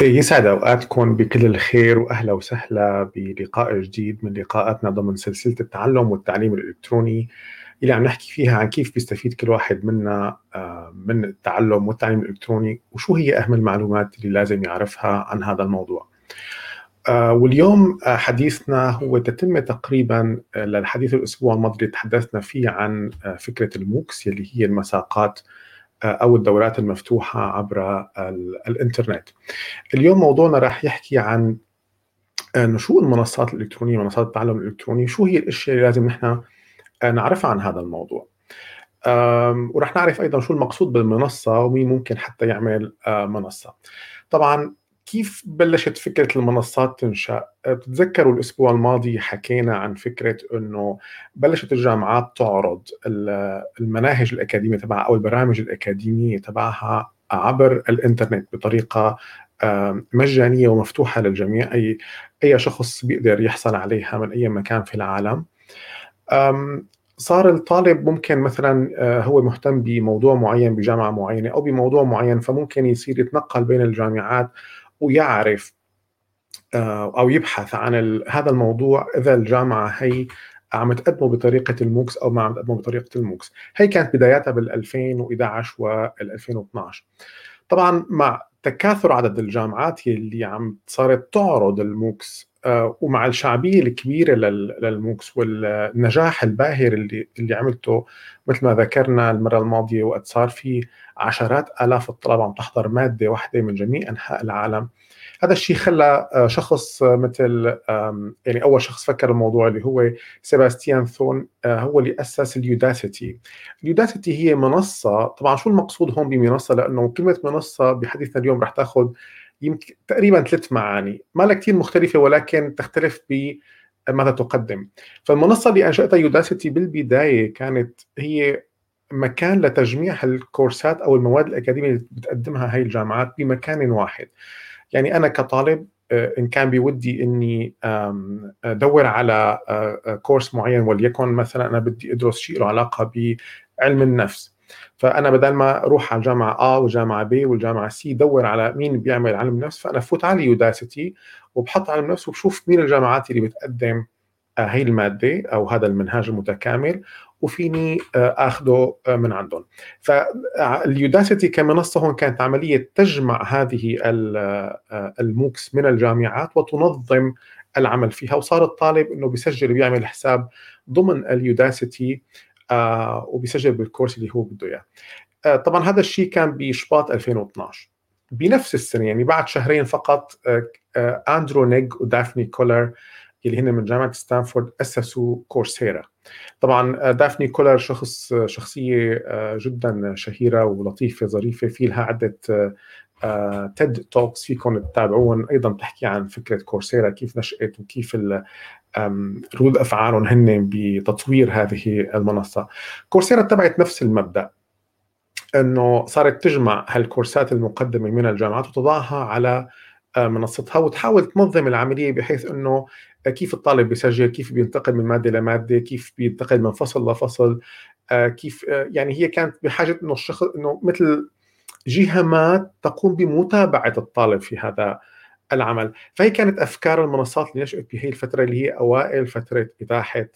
يسعد أوقاتكم بكل الخير وأهلا وسهلا بلقاء جديد من لقاءاتنا ضمن سلسلة التعلم والتعليم الإلكتروني اللي عم نحكي فيها عن كيف بيستفيد كل واحد منا آه، من التعلم والتعليم الإلكتروني وشو هي أهم المعلومات اللي لازم يعرفها عن هذا الموضوع. آه، واليوم آه، حديثنا هو تتمه تقريبا للحديث الأسبوع الماضي تحدثنا فيه عن فكرة الموكس يلي هي المساقات أو الدورات المفتوحة عبر الإنترنت. اليوم موضوعنا راح يحكي عن شو المنصات الإلكترونية، منصات التعلم الإلكتروني، شو هي الأشياء اللي لازم نحن نعرفها عن هذا الموضوع. ورح نعرف أيضا شو المقصود بالمنصة ومين ممكن حتى يعمل منصة. طبعا كيف بلشت فكرة المنصات تنشأ؟ بتتذكروا الأسبوع الماضي حكينا عن فكرة إنه بلشت الجامعات تعرض المناهج الأكاديمية تبعها أو البرامج الأكاديمية تبعها عبر الإنترنت بطريقة مجانية ومفتوحة للجميع اي أي شخص بيقدر يحصل عليها من أي مكان في العالم صار الطالب ممكن مثلا آه، هو مهتم بموضوع معين بجامعة معينة أو بموضوع معين فممكن يصير يتنقل بين الجامعات ويعرف آه، أو يبحث عن هذا الموضوع إذا الجامعة هي عم تقدمه بطريقة ال MOOCs أو ما عم تقدمه بطريقة ال MOOCs. هي كانت بداياتها بال 2011 وال 2012 طبعا مع تكاثر عدد الجامعات اللي عم صارت تعرض ال MOOCs آه، ومع الشعبية الكبيرة لل MOOCs والنجاح الباهر اللي اللي عملته مثل ما ذكرنا المرة الماضية وقت صار في عشرات آلاف الطلبه عم تحضر مادة واحدة من جميع أنحاء العالم. هذا الشيء خلى آه، شخص مثل يعني أول شخص فكر الموضوع اللي هو سيباستيان ثون آه، هو اللي أسس اليوداسيتي اليوداسيتي هي منصة طبعا شو المقصود هون بمنصة؟ لأنه كلمة منصة بحديثنا اليوم رح تأخذ يمكن تقريبا ثلاث معاني. ما لها كثير مختلفة ولكن تختلف ب ماذا تقدم. فالمنصة اللي أنشأتها يوداسيتي بالبداية كانت هي مكان لتجميع الكورسات أو المواد الأكاديمية اللي بتقدمها هاي الجامعات بمكان واحد. يعني أنا كطالب آه، إن كان بودي إني أدور على آه، آه، كورس معين وليكن مثلا أنا بدي أدرس شيء له علاقة بعلم النفس. فأنا بدل ما أروح على الجامعة A والجامعة B والجامعة C دور على مين بيعمل علم نفس فأنا فوت على يوداسيتي وبحط علم نفس وبشوف مين الجامعات اللي بتقدم هي المادة أو هذا المنهاج المتكامل وفيني اخذه من عندهم. فال Udacity كمنصة هون كانت عملية تجمع هذه ال MOOCs من الجامعات وتنظم العمل فيها. وصار الطالب إنه بيسجل وبيعمل حساب ضمن ال Udacity آه وبيسجل بال course اللي هو بده إياه. آه طبعا هذا الشيء كان بشباط 2012 بنفس السنة يعني بعد شهرين فقط آه آه آندرو نيج ودافني كولر اللي هن من جامعة ستانفورد أسسوا Coursera. طبعا آه، دافني كولر شخص شخصية آه، جدا شهيرة ولطيفة ظريفة في لها عدة تيد آه، توكس فيكم تتابعوهم أيضا بتحكي عن فكرة كورسيرا كيف نشأت وكيف ردود أفعالهم هن بتطوير هذه المنصة. كورسيرا اتبعت نفس المبدأ إنه صارت تجمع هالكورسات المقدمة من الجامعات وتضعها على آه، منصتها وتحاول تنظم العملية بحيث إنه كيف الطالب بيسجل كيف بينتقل من مادة لماده كيف بينتقل من فصل لفصل آه، كيف يعني هي كانت بحاجة إنه الشخص إنه مثل جهة ما تقوم بمتابعة الطالب في هذا العمل. فهي كانت أفكار المنصات اللي نشأت بهي الفترة اللي هي أوائل فترة اتاحه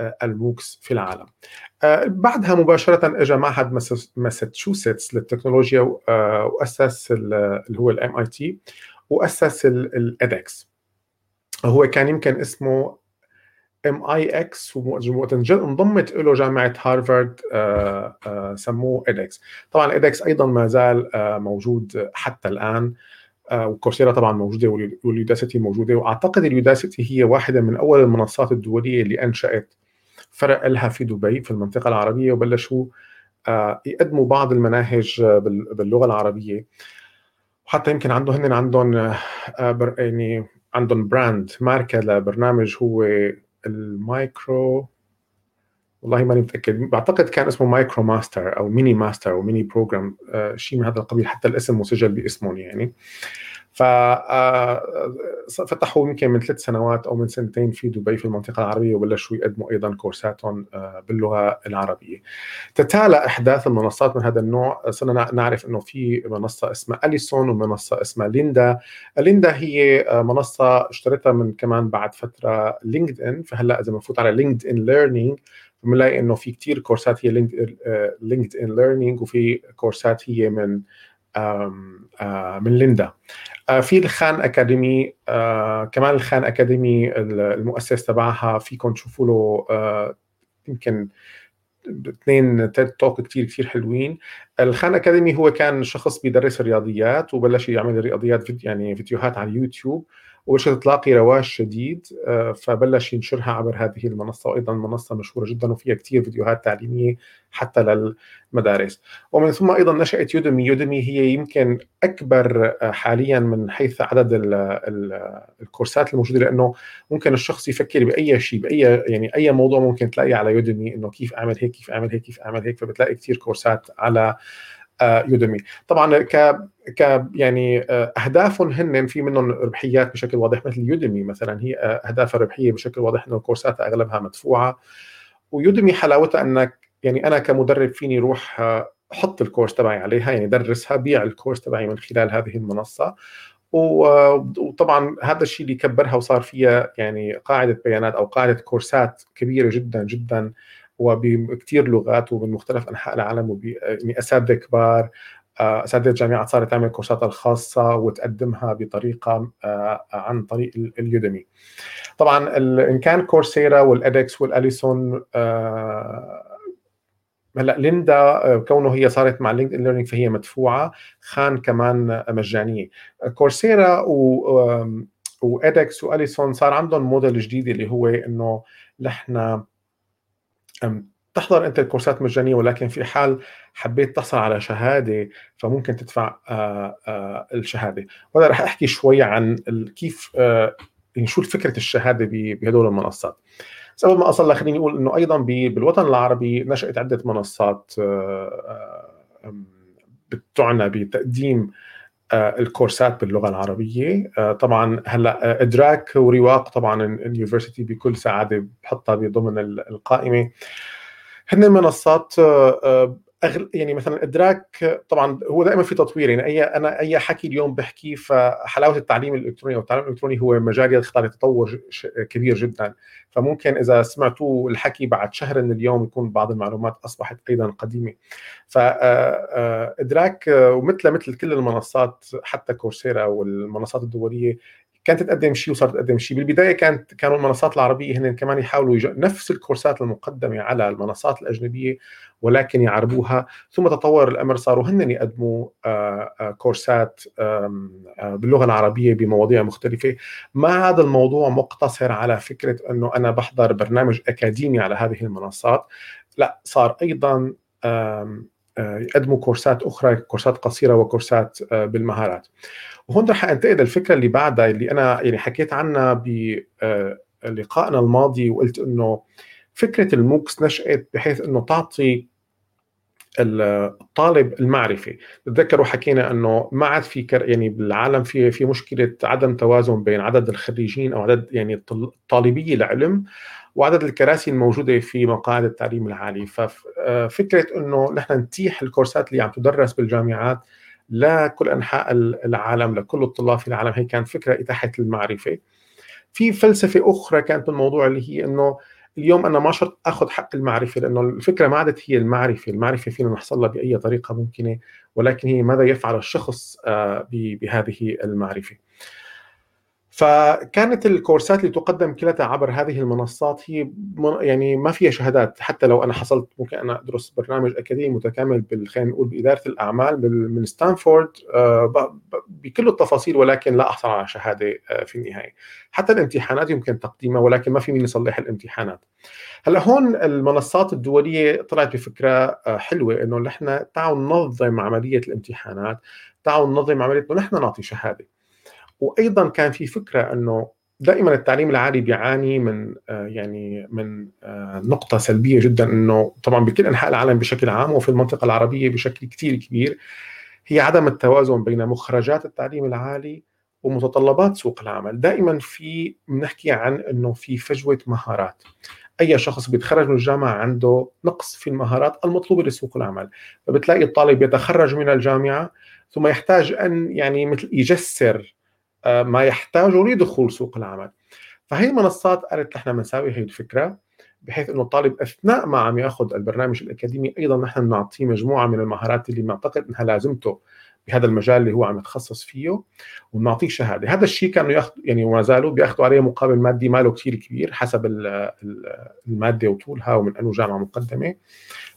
آه، ال MOOCs في العالم. آه، بعدها مباشرة اجى معهد ماساتشوستس للتكنولوجيا آه، وأسس اللي هو ال MIT واسس ال edX هو كان يمكن اسمه MITx وقت انضمت له جامعة هارفارد سموه edX طبعا edX أيضا ما زال موجود حتى الآن آه، و Coursera طبعا موجودة وال Udacity موجودة وأعتقد ال Udacity هي واحدة من أول المنصات الدولية اللي أنشأت فرع لها في دبي في المنطقة العربية وبلشوا آه، يقدموا بعض المناهج باللغة العربية. وحتى يمكن عندهم هن عندهم آه، يعني عندهم brand ماركة لبرنامج هو المايكرو والله ماني متأكد. بعتقد كان اسمه micro master أو mini master أو mini program شيء من هذا القبيل حتى الاسم مسجل باسمهم يعني. ففتحوا آه، يمكن من ثلاث سنوات أو من سنتين في دبي في المنطقة العربية وبلشوا يقدموا أيضا كورساتهم آه، باللغة العربية. تتالى أحداث المنصات من هذا النوع صرنا نعرف إنه في منصة اسمها Alison ومنصة اسمها Lynda. Lynda هي آه، منصة اشترتها من كمان بعد فترة LinkedIn فهلأ إذا بنفوت على LinkedIn Learning بنلاقي إنه في كثير كورسات هي LinkedIn Learning وفي كورسات هي من من Lynda. في ال Khan Academy كمان ال Khan Academy المؤسس تبعها فيكم تشوفوا له يمكن اثنين تيد توك كثير كثير حلوين. الخان أكاديمي هو كان شخص بيدرس الرياضيات وبلش يعمل رياضيات يعني فيديوهات على اليوتيوب. وبلشت تلاقي رواج شديد آه، فبلش ينشرها عبر هذه المنصة وأيضا منصة مشهورة جدا وفيها كثير فيديوهات تعليمية حتى للمدارس. ومن ثم أيضا نشأت يودمي يودمي هي يمكن أكبر آه، حاليا من حيث عدد ال ال الكورسات الموجودة لأنه ممكن الشخص يفكر بأي شيء بأي يعني أي موضوع ممكن تلاقيه على يودمي إنه كيف أعمل هيك كيف أعمل هيك كيف أعمل هيك فبتلاقي كثير كورسات على يودمي طبعا ك ك يعني آه، أهدافهم هن في منهم ربحيات بشكل واضح مثل يودمي مثلا هي آه، اهدافها الربحيه بشكل واضح إنه الكورسات أغلبها مدفوعة. ويودمي حلاوتها إنك يعني أنا كمدرب فيني روح آه، أحط الكورس تبعي عليها يعني درسها بيع الكورس تبعي من خلال هذه المنصة. وطبعا هذا الشيء اللي كبرها وصار فيها يعني قاعدة بيانات أو قاعدة كورسات كبيرة جدا جدا وبكثير لغات ومن مختلف أنحاء العالم وب يعني أساتذة كبار آه، أساتذة الجامعات صارت تعمل كورساتها الخاصة وتقدمها بطريقة آه، عن طريق ال Udemy. طبعا إن كان Coursera وال edX وال Alison آه، هلأ Lynda كونه هي صارت مع LinkedIn Learning فهي مدفوعة خان كمان مجانية كورسيرا و وادكس وأليسون صار عندهم موديل جديد اللي هو إنه نحن تحضر أنت الكورسات مجانية ولكن في حال حبيت تحصل على شهادة فممكن تدفع آه، آه، الشهادة. وهذا رح أحكي شوي عن كيف آه، يعني شو فكره الشهادة بهدول المنصات. سبب ما أصلا خليني أقول إنه أيضا بالوطن العربي نشأت عدة منصات بتعنى بتقديم الكورسات باللغة العربية. طبعا هلأ إدراك ورواق طبعا اليونيفرسيتي بكل سعادة بحطها بضمن القائمة. هن منصات أغل... يعني مثلا إدراك طبعا هو دائما في تطوير يعني اي أنا أي حكي اليوم بحكيه فحلاوة التعليم الإلكتروني أو التعليم الإلكتروني هو مجال يخضع لتطور كبير جدا. فممكن إذا سمعتوا الحكي بعد شهر من اليوم يكون بعض المعلومات أصبحت أيضا قديمة. فادراك ومثل مثل كل المنصات حتى كورسيرا والمنصات الدولية كانت تقدم شيء وصارت تقدم شيء بالبداية كانت كانوا المنصات العربية هن كمان يحاولوا يج... نفس الكورسات المقدمة على المنصات الأجنبية ولكن يعربوها. ثم تطور الأمر صاروا هن يقدموا آه، آه، كورسات آه، باللغة العربية بمواضيع مختلفة. ما هذا الموضوع مقتصر على فكرة إنه أنا بحضر برنامج أكاديمي على هذه المنصات. لا صار أيضا يقدموا كورسات أخرى كورسات قصيرة وكورسات بالمهارات. وهون رح انتقل للفكره اللي بعدها اللي أنا يعني حكيت عنها بلقائنا الماضي وقلت إنه فكرة الموكس نشأت بحيث إنه تعطي الطالب المعرفة. تذكروا حكينا إنه ما عاد في كر يعني بالعالم في في مشكلة عدم توازن بين عدد الخريجين أو عدد يعني الطالبي العلم وعدد الكراسي الموجودة في مقاعد التعليم العالي. ففكره إنه نحن نتيح الكورسات اللي عم تدرس بالجامعات لكل أنحاء العالم لكل الطلاب في العالم هي كانت فكرة إتاحة المعرفة. في فلسفة أخرى كانت بالموضوع اللي هي إنه اليوم أنا ما شرط أخذ حق المعرفة لأنه الفكرة ما عادت هي المعرفة، المعرفة فينا نحصلها بأي طريقة ممكنة ولكن هي ماذا يفعل الشخص آه، بهذه المعرفة. فكانت الكورسات اللي تقدم كلها عبر هذه المنصات هي يعني ما فيها شهادات حتى لو أنا حصلت ممكن أنا أدرس برنامج أكاديمي متكامل خلينا نقول بإدارة الأعمال من ستانفورد آه، بكل التفاصيل ولكن لا أحصل على شهادة آه، في النهاية. حتى الامتحانات يمكن تقديمها ولكن ما في مين يصلح الامتحانات. هلأ هون المنصات الدولية طلعت بفكرة آه، حلوة إنه نحن تعالوا ننظم عملية الامتحانات تعالوا ننظم عملية نحن نعطي شهادة. وأيضا كان في فكرة إنه دائما التعليم العالي بيعاني من آه، يعني من آه، نقطة سلبية جدا إنه طبعا بكل أنحاء العالم بشكل عام وفي المنطقة العربية بشكل كثير كبير هي عدم التوازن بين مخرجات التعليم العالي ومتطلبات سوق العمل. دائما في بنحكي عن إنه في فجوة مهارات. أي شخص بيتخرج من الجامعة عنده نقص في المهارات المطلوبة لسوق العمل. فبتلاقي الطالب يتخرج من الجامعة ثم يحتاج أن يعني مثل يجسر ما يحتاجه لدخول سوق العمل. فهي المنصات قالت نحن بنساوي هي الفكرة بحيث إنه الطالب أثناء ما عم يأخذ البرنامج الأكاديمي أيضا نحن بنعطيه مجموعة من المهارات اللي بنعتقد إنها لازمته بهذا المجال اللي هو عم يتخصص فيه وبنعطيه شهادة، هذا الشيء كانوا ياخذ يعني وما زالوا بيأخذوا عليه مقابل مادي ماله كثير كبير حسب المادة وطولها ومن أنه جامعة مقدمة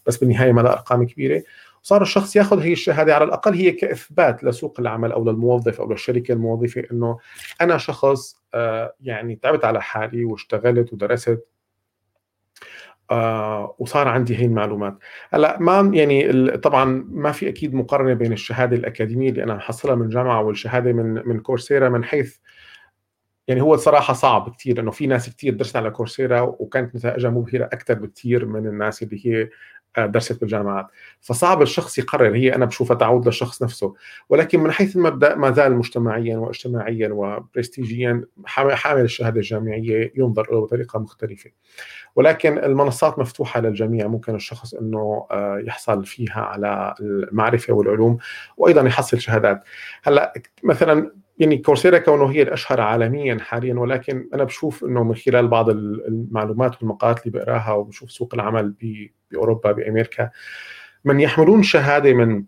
بس بالنهاية ما أرقام كبيرة. صار الشخص ياخذ هي الشهاده على الأقل هي كإثبات لسوق العمل أو للموظف أو للشركة الموظفة إنه أنا شخص آه، يعني تعبت على حالي واشتغلت ودرست آه وصار عندي هي المعلومات. هلأ ما يعني طبعا ما في أكيد مقارنة بين الشهادة الأكاديمية اللي أنا محصلها من جامعة والشهادة من من كورسيرا من حيث يعني هو الصراحه صعب كثير لأنه في ناس كثير درست على كورسيرا وكانت نتائجها مبهرة أكثر بكثير من الناس اللي هي درست بالجامعات فصعب الشخص يقرر هي أنا بشوفها تعود للشخص نفسه. ولكن من حيث المبدأ ما زال مجتمعيا واجتماعيا وبرستيجيا حامل الشهادة الجامعية ينظر له بطريقة مختلفة. ولكن المنصات مفتوحة للجميع ممكن الشخص إنه آه، يحصل فيها على المعرفة والعلوم وأيضا يحصل شهادات. هلأ مثلا يعني كورسيرا كونه هي الأشهر عالميا حاليا ولكن أنا بشوف إنه من خلال بعض المعلومات والمقالات اللي بقراها وبشوف سوق العمل بأوروبا بأمريكا من يحملون شهادة من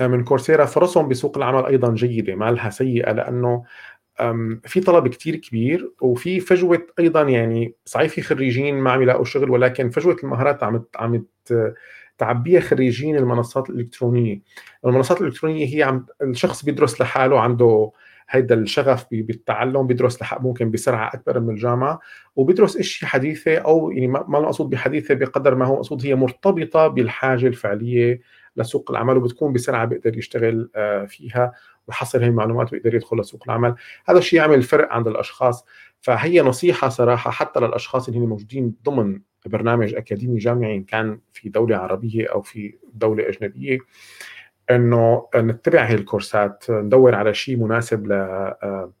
من كورسيرا فرصهم بسوق العمل أيضا جيدة ما لها سيئة لأنه في طلب كتير كبير وفي فجوة أيضا يعني صحيح في خريجين ما عم يلاقوا شغل ولكن فجوة المهارات عم عم تعبيها خريجين المنصات الإلكترونية. المنصات الإلكترونية هي عم الشخص بيدرس لحاله عنده هيدا الشغف بالتعلم بيدرس ممكن بسرعة أكبر من الجامعة وبيدرس اشياء حديثة أو يعني ما المقصود بحديثة بقدر ما هو مقصود هي مرتبطة بالحاجة الفعلية لسوق العمل وبتكون بسرعة بيقدر يشتغل آه، فيها ويحصل هي المعلومات ويقدر يدخل لسوق العمل. هذا الشيء يعمل فرق عند الأشخاص. فهي نصيحة صراحة حتى للأشخاص اللي موجودين ضمن برنامج أكاديمي جامعي إن كان في دولة عربية أو في دولة أجنبية إنه نتبع هي الكورسات ندور على شيء مناسب ل آه،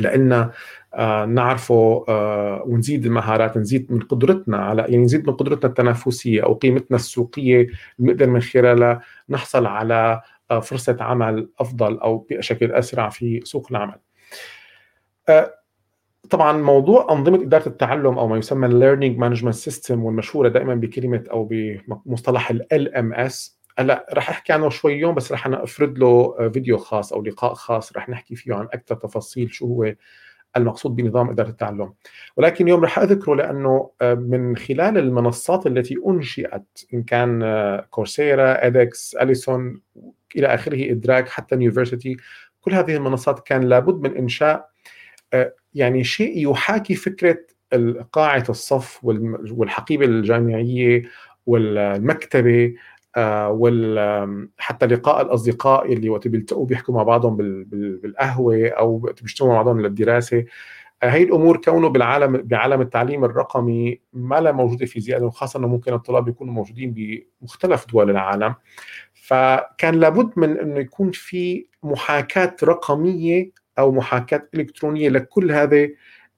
لنا آه، نعرفه آه، ونزيد المهارات نزيد من قدرتنا على يعني نزيد من قدرتنا التنافسية أو قيمتنا السوقية نقدر من خلالها نحصل على فرصة عمل أفضل أو بشكل أسرع في سوق العمل. طبعا موضوع أنظمة إدارة التعلم أو ما يسمى ال learning management system والمشهورة دائما بكلمة أو بمصطلح LMS هلأ رح أحكي عنه شوي اليوم بس رح أنا افرد له فيديو خاص أو لقاء خاص رح نحكي فيه عن أكثر تفاصيل شو هو المقصود بنظام إدارة التعلم. ولكن اليوم رح أذكره لأنه من خلال المنصات التي أنشئت إن كان Coursera edX Alison إلى آخره إدراك حتى university كل هذه المنصات كان لابد من إنشاء يعني شيء يحاكي فكرة قاعة الصف والحقيبة الجامعية والمكتبة آه، حتى لقاء الأصدقاء اللي وقت بيلتقوا بيحكوا مع بعضهم بالقهوة أو بيجتمعوا مع بعضهم للدراسة. آه، هي الأمور كونه بالعالم بعالم التعليم الرقمي ما لا موجودة في زيادة وخاصة إنه ممكن الطلاب يكونوا موجودين بمختلف دول العالم. فكان لابد من إنه يكون في محاكاة رقمية أو محاكاة إلكترونية لكل هذه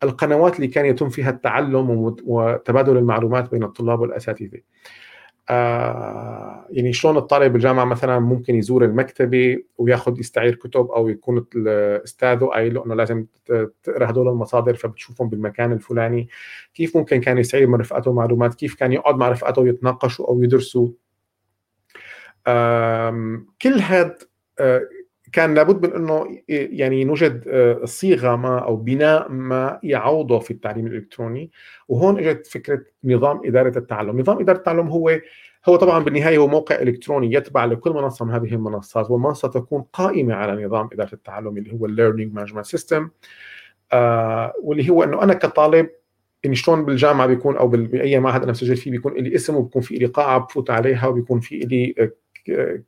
القنوات اللي كان يتم فيها التعلم وتبادل المعلومات بين الطلاب والأساتذة. آه يعني شلون الطالب بالجامعة مثلا ممكن يزور المكتبة وياخذ يستعير كتب أو يكون استاذه قايل له إنه لازم تقرا هدول المصادر فبتشوفهم بالمكان الفلاني. كيف ممكن كان يستعير من رفقاته معلومات؟ كيف كان يقعد مع رفقاته ويتناقشوا أو يدرسوا؟ كل هذا آه، كان لابد من إنه يعني نوجد آه، صيغة ما أو بناء ما يعوضه في التعليم الإلكتروني. وهون إجت فكرة نظام إدارة التعلم، نظام إدارة التعلم هو هو طبعا بالنهاية هو موقع إلكتروني يتبع لكل منصة من هذه المنصات والمنصة تكون قائمة على نظام إدارة التعلم اللي هو ال learning management system واللي هو إنه أنا كطالب يعني شلون بالجامعة بيكون أو بأي معهد أنا مسجل فيه بيكون لي اسم وبيكون في لي قاعة بفوت عليها وبيكون في لي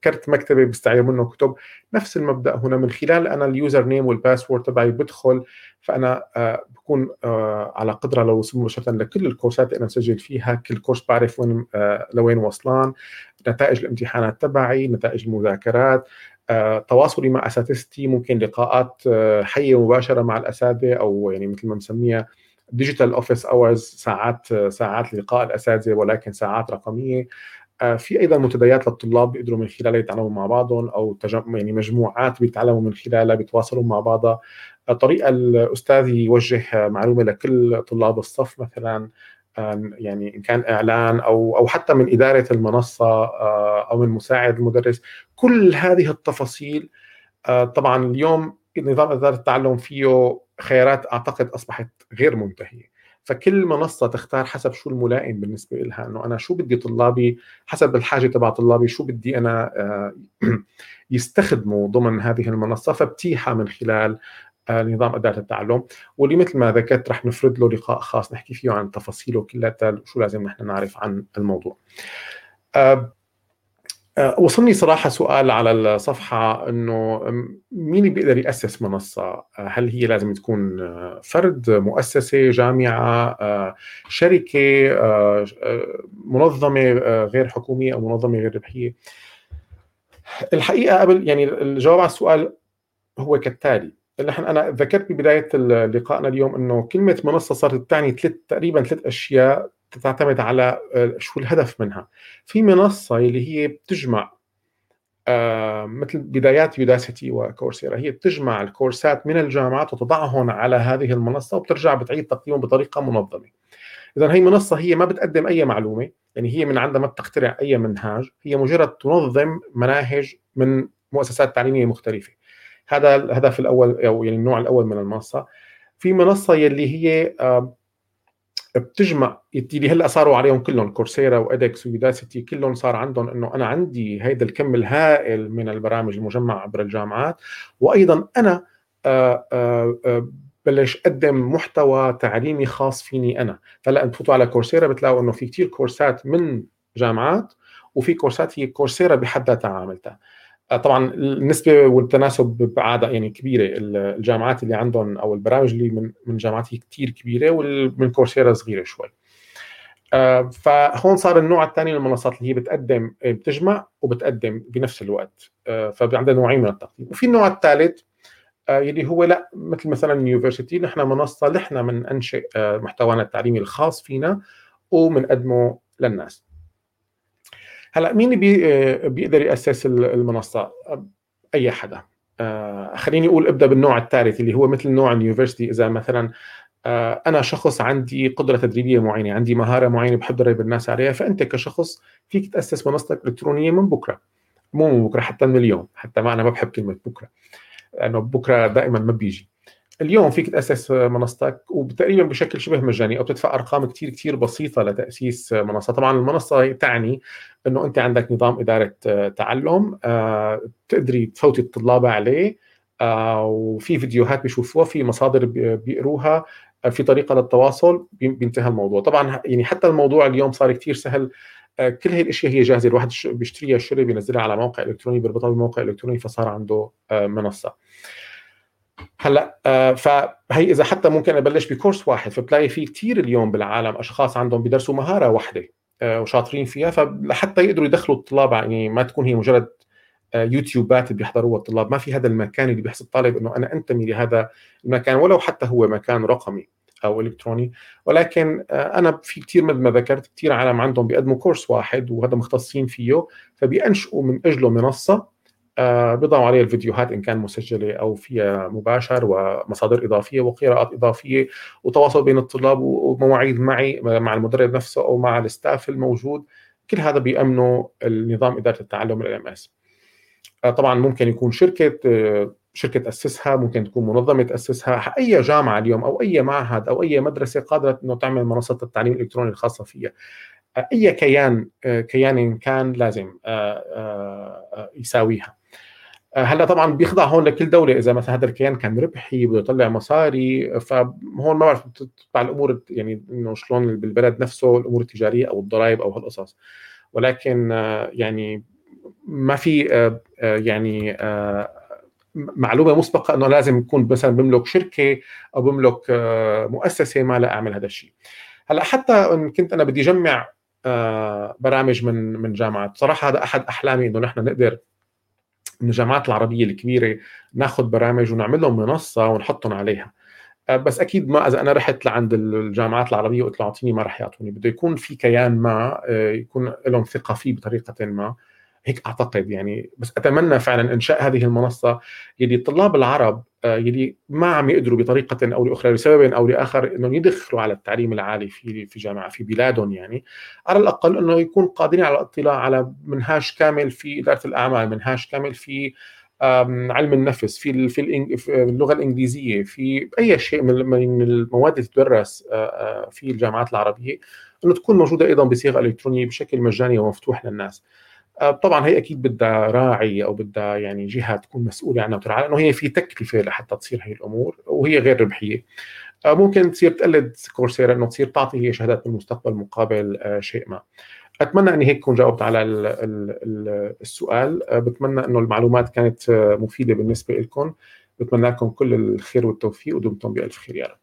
كرت مكتبة بستعير منه كتب. نفس المبدأ هنا من خلال أنا ال username وال password تبعي بدخل فأنا آه، بكون آه، على قدرة للوصول مباشرة لكل الكورسات اللي أنا مسجل فيها كل كورس بعرف وين آه، لوين وصلان نتائج الامتحانات تبعي نتائج المذاكرات تواصلي مع أساتذتي ممكن لقاءات حية مباشرة مع الأساتذة أو يعني مثل ما بنسميها digital office hours ساعات ساعات لقاء الأساتذة ولكن ساعات رقمية. في أيضا منتديات للطلاب بيقدروا من خلالها يتعلموا مع بعضهم أو يعني مجموعات بيتعلموا من خلالها بيتواصلوا مع بعضها. طريقة الأستاذ يوجه معلومة لكل طلاب الصف مثلا يعني إن كان إعلان أو أو حتى من إدارة المنصة آه، أو من مساعد المدرس. كل هذه التفاصيل آه، طبعا اليوم نظام إدارة التعلم فيه خيارات أعتقد أصبحت غير منتهية. فكل منصة تختار حسب شو الملائم بالنسبة لها إنه أنا شو بدي طلابي حسب الحاجة تبع طلابي شو بدي أنا آه، يستخدموا ضمن هذه المنصة فبتيحها من خلال آه، نظام أداة التعلم واللي مثل ما ذكرت رح نفرد له لقاء خاص نحكي فيه عن تفاصيله كلها شو لازم نحن نعرف عن الموضوع. آه، آه، وصلني صراحة سؤال على الصفحة إنه مين بيقدر يأسس منصة؟ هل هي لازم تكون فرد، مؤسسة، جامعة، شركة، منظمة غير حكومية أو منظمة غير ربحية؟ الحقيقة قبل يعني الجواب على السؤال هو كالتالي نحن أنا ذكرت ببداية لقائنا اليوم إنه كلمة منصة صارت تعني ثلاث تقريبا ثلاث أشياء تعتمد على آه، شو الهدف منها. في منصة اللي هي بتجمع آه مثل بدايات يوداسيتي وكورسيرا هي بتجمع الكورسات من الجامعات وتضعهم على هذه المنصة وبترجع بتعيد تقديمهم بطريقة منظمة. اذا هي منصة هي ما بتقدم أي معلومة يعني هي من عندها ما بتخترع أي منهاج هي مجرد تنظم مناهج من مؤسسات تعليمية مختلفة. هذا الهدف الأول أو يعني النوع الأول من المنصة. في منصة يلي هي بتجمع اللي هلأ صاروا عليهم كلهم كورسيرا وإدكس ويوداسيتي كلهم صار عندهم إنه أنا عندي هيدا الكم الهائل من البرامج المجمعة عبر الجامعات. وأيضا أنا بلش أقدم محتوى تعليمي خاص فيني أنا. فهلا تفوتوا على كورسيرا بتلاقوا إنه في كثير كورسات من جامعات وفي كورسات هي كورسيرا بحد ذاتها عاملتها آه، طبعا النسبة والتناسب بعادة يعني كبيرة. الجامعات اللي عندهم أو البرامج اللي من من جامعات هي كثير كبيرة ومن كورسيرا صغيرة شوي. آه، فهون صار النوع الثاني من المنصات اللي هي بتقدم بتجمع وبتقدم بنفس الوقت. آه، فعندنا نوعين من التقديم. وفي النوع الثالث يلي هو لا مثل مثلا university نحن منصة نحن من أنشئ محتوانا التعليمي الخاص فينا وبنقدمه للناس. هلا مين بي بيقدر يأسس المنصة؟ أي حدا. آه خليني أقول ابدأ بالنوع الثالث اللي هو مثل نوع ال university. إذا مثلا آه أنا شخص عندي قدرة تدريبية معينة عندي مهارة معينة بحب أدرب الناس عليها فأنت كشخص فيك تأسس منصتك الالكترونيه من بكرة. مو من بكرة حتى من اليوم. حتى ما أنا ما بحب كلمة بكرة لأنه بكرة دائما ما بيجي. اليوم فيك تأسس منصتك وتقريبا بشكل شبه مجاني أو بتدفع أرقام كثير كثير بسيطة لتأسيس منصة. طبعا المنصة تعني إنه أنت عندك نظام إدارة تعلم آه، تقدري تفوتي الطلاب عليه آه، وفي فيديوهات بيشوفوها في مصادر بيقروها آه، في طريقة للتواصل بينتهى الموضوع. طبعا يعني حتى الموضوع اليوم صار كثير سهل كل هي الأشياء هي جاهزة. الواحد بيشتريها الشري بينزلها على موقع إلكتروني بيربطها بموقع الكتروني فصار عنده منصة. هلأ آه فهي إذا حتى ممكن أبلش بكورس واحد فبتلاقي في كثير اليوم بالعالم أشخاص عندهم بيدرسوا مهارة واحدة آه وشاطرين فيها فلحتى يقدروا يدخلوا الطلاب يعني ما تكون هي مجرد آه يوتيوبات بيحضروها الطلاب ما في هذا المكان اللي بيحس الطالب إنه أنا أنتمي لهذا المكان ولو حتى هو مكان رقمي أو إلكتروني ولكن أنا في كثير مثل ما ذكرت كثير عالم عندهم بيقدموا كورس واحد وهذا مختصين فيه فبينشئوا من أجله منصة بيضعوا عليها الفيديوهات إن كان مسجلة أو فيها مباشر ومصادر إضافية وقراءات إضافية وتواصل بين الطلاب ومواعيد معي مع المدرب نفسه أو مع ال staff الموجود. كل هذا بيامنوا النظام إدارة التعلم LMS. آه، طبعا ممكن يكون شركة آه، شركة تأسسها ممكن تكون منظمة تأسسها. أي جامعة اليوم أو أي معهد أو أي مدرسة قادرة إنه تعمل منصة التعليم الالكتروني الخاصة فيها. أي كيان كيان كان لازم يساويها. هلا طبعا بيخضع هون لكل دولة. إذا مثلا هذا الكيان كان ربحي بده يطلع مصاري فهون ما بعرف تتبع الأمور يعني إنه شلون بالبلد نفسه الأمور التجارية أو الضرائب أو هالقصص. ولكن يعني ما في يعني معلومة مسبقة إنه لازم يكون مثلا بملك شركة أو بملك مؤسسة ما لا أعمل هذا الشيء. هلا حتى إن كنت أنا بدي اجمع برامج من من جامعات بصراحه هذا أحد أحلامي إنه نحن نقدر الجامعات العربية الكبيرة ناخذ برامج ونعمل لهم منصة ونحطهم عليها. آه، بس أكيد ما إذا أنا رحت لعند الجامعات العربية وقلت له أعطيني ما راح يعطوني. بده يكون في كيان ما آه، يكون لهم ثقة فيه بطريقة ما. هيك أعتقد يعني بس أتمنى فعلا إنشاء هذه المنصة يلي الطلاب العرب آه، يلي ما عم يقدروا بطريقة أو لأخرى لسبب أو لآخر إنهم يدخلوا على التعليم العالي في في جامعة في بلادهم يعني على الأقل إنه يكون قادرين على الاطلاع على منهاج كامل في إدارة الأعمال، منهاج كامل في علم النفس في في اللغة الإنجليزية في أي شيء من المواد اللي تدرس آه، آه، في الجامعات العربية إنه تكون موجودة أيضا بصيغة إلكترونية بشكل مجاني ومفتوح للناس. آه، طبعا هي أكيد بدها راعي أو بدها يعني جهة تكون مسؤولة عنها وترعى لأنه هي في تكلفة لحتى تصير هي الأمور وهي غير ربحية. آه، ممكن تصير تقلد كورسيرا إنه تصير تعطي هي شهادات بالمستقبل مقابل آه، شيء ما. أتمنى إني هيك اكون جاوبت على السؤال. بتمنى إنه المعلومات كانت مفيدة بالنسبة لكم بتمنى لكم كل الخير والتوفيق ودمتم بألف خير يا رب.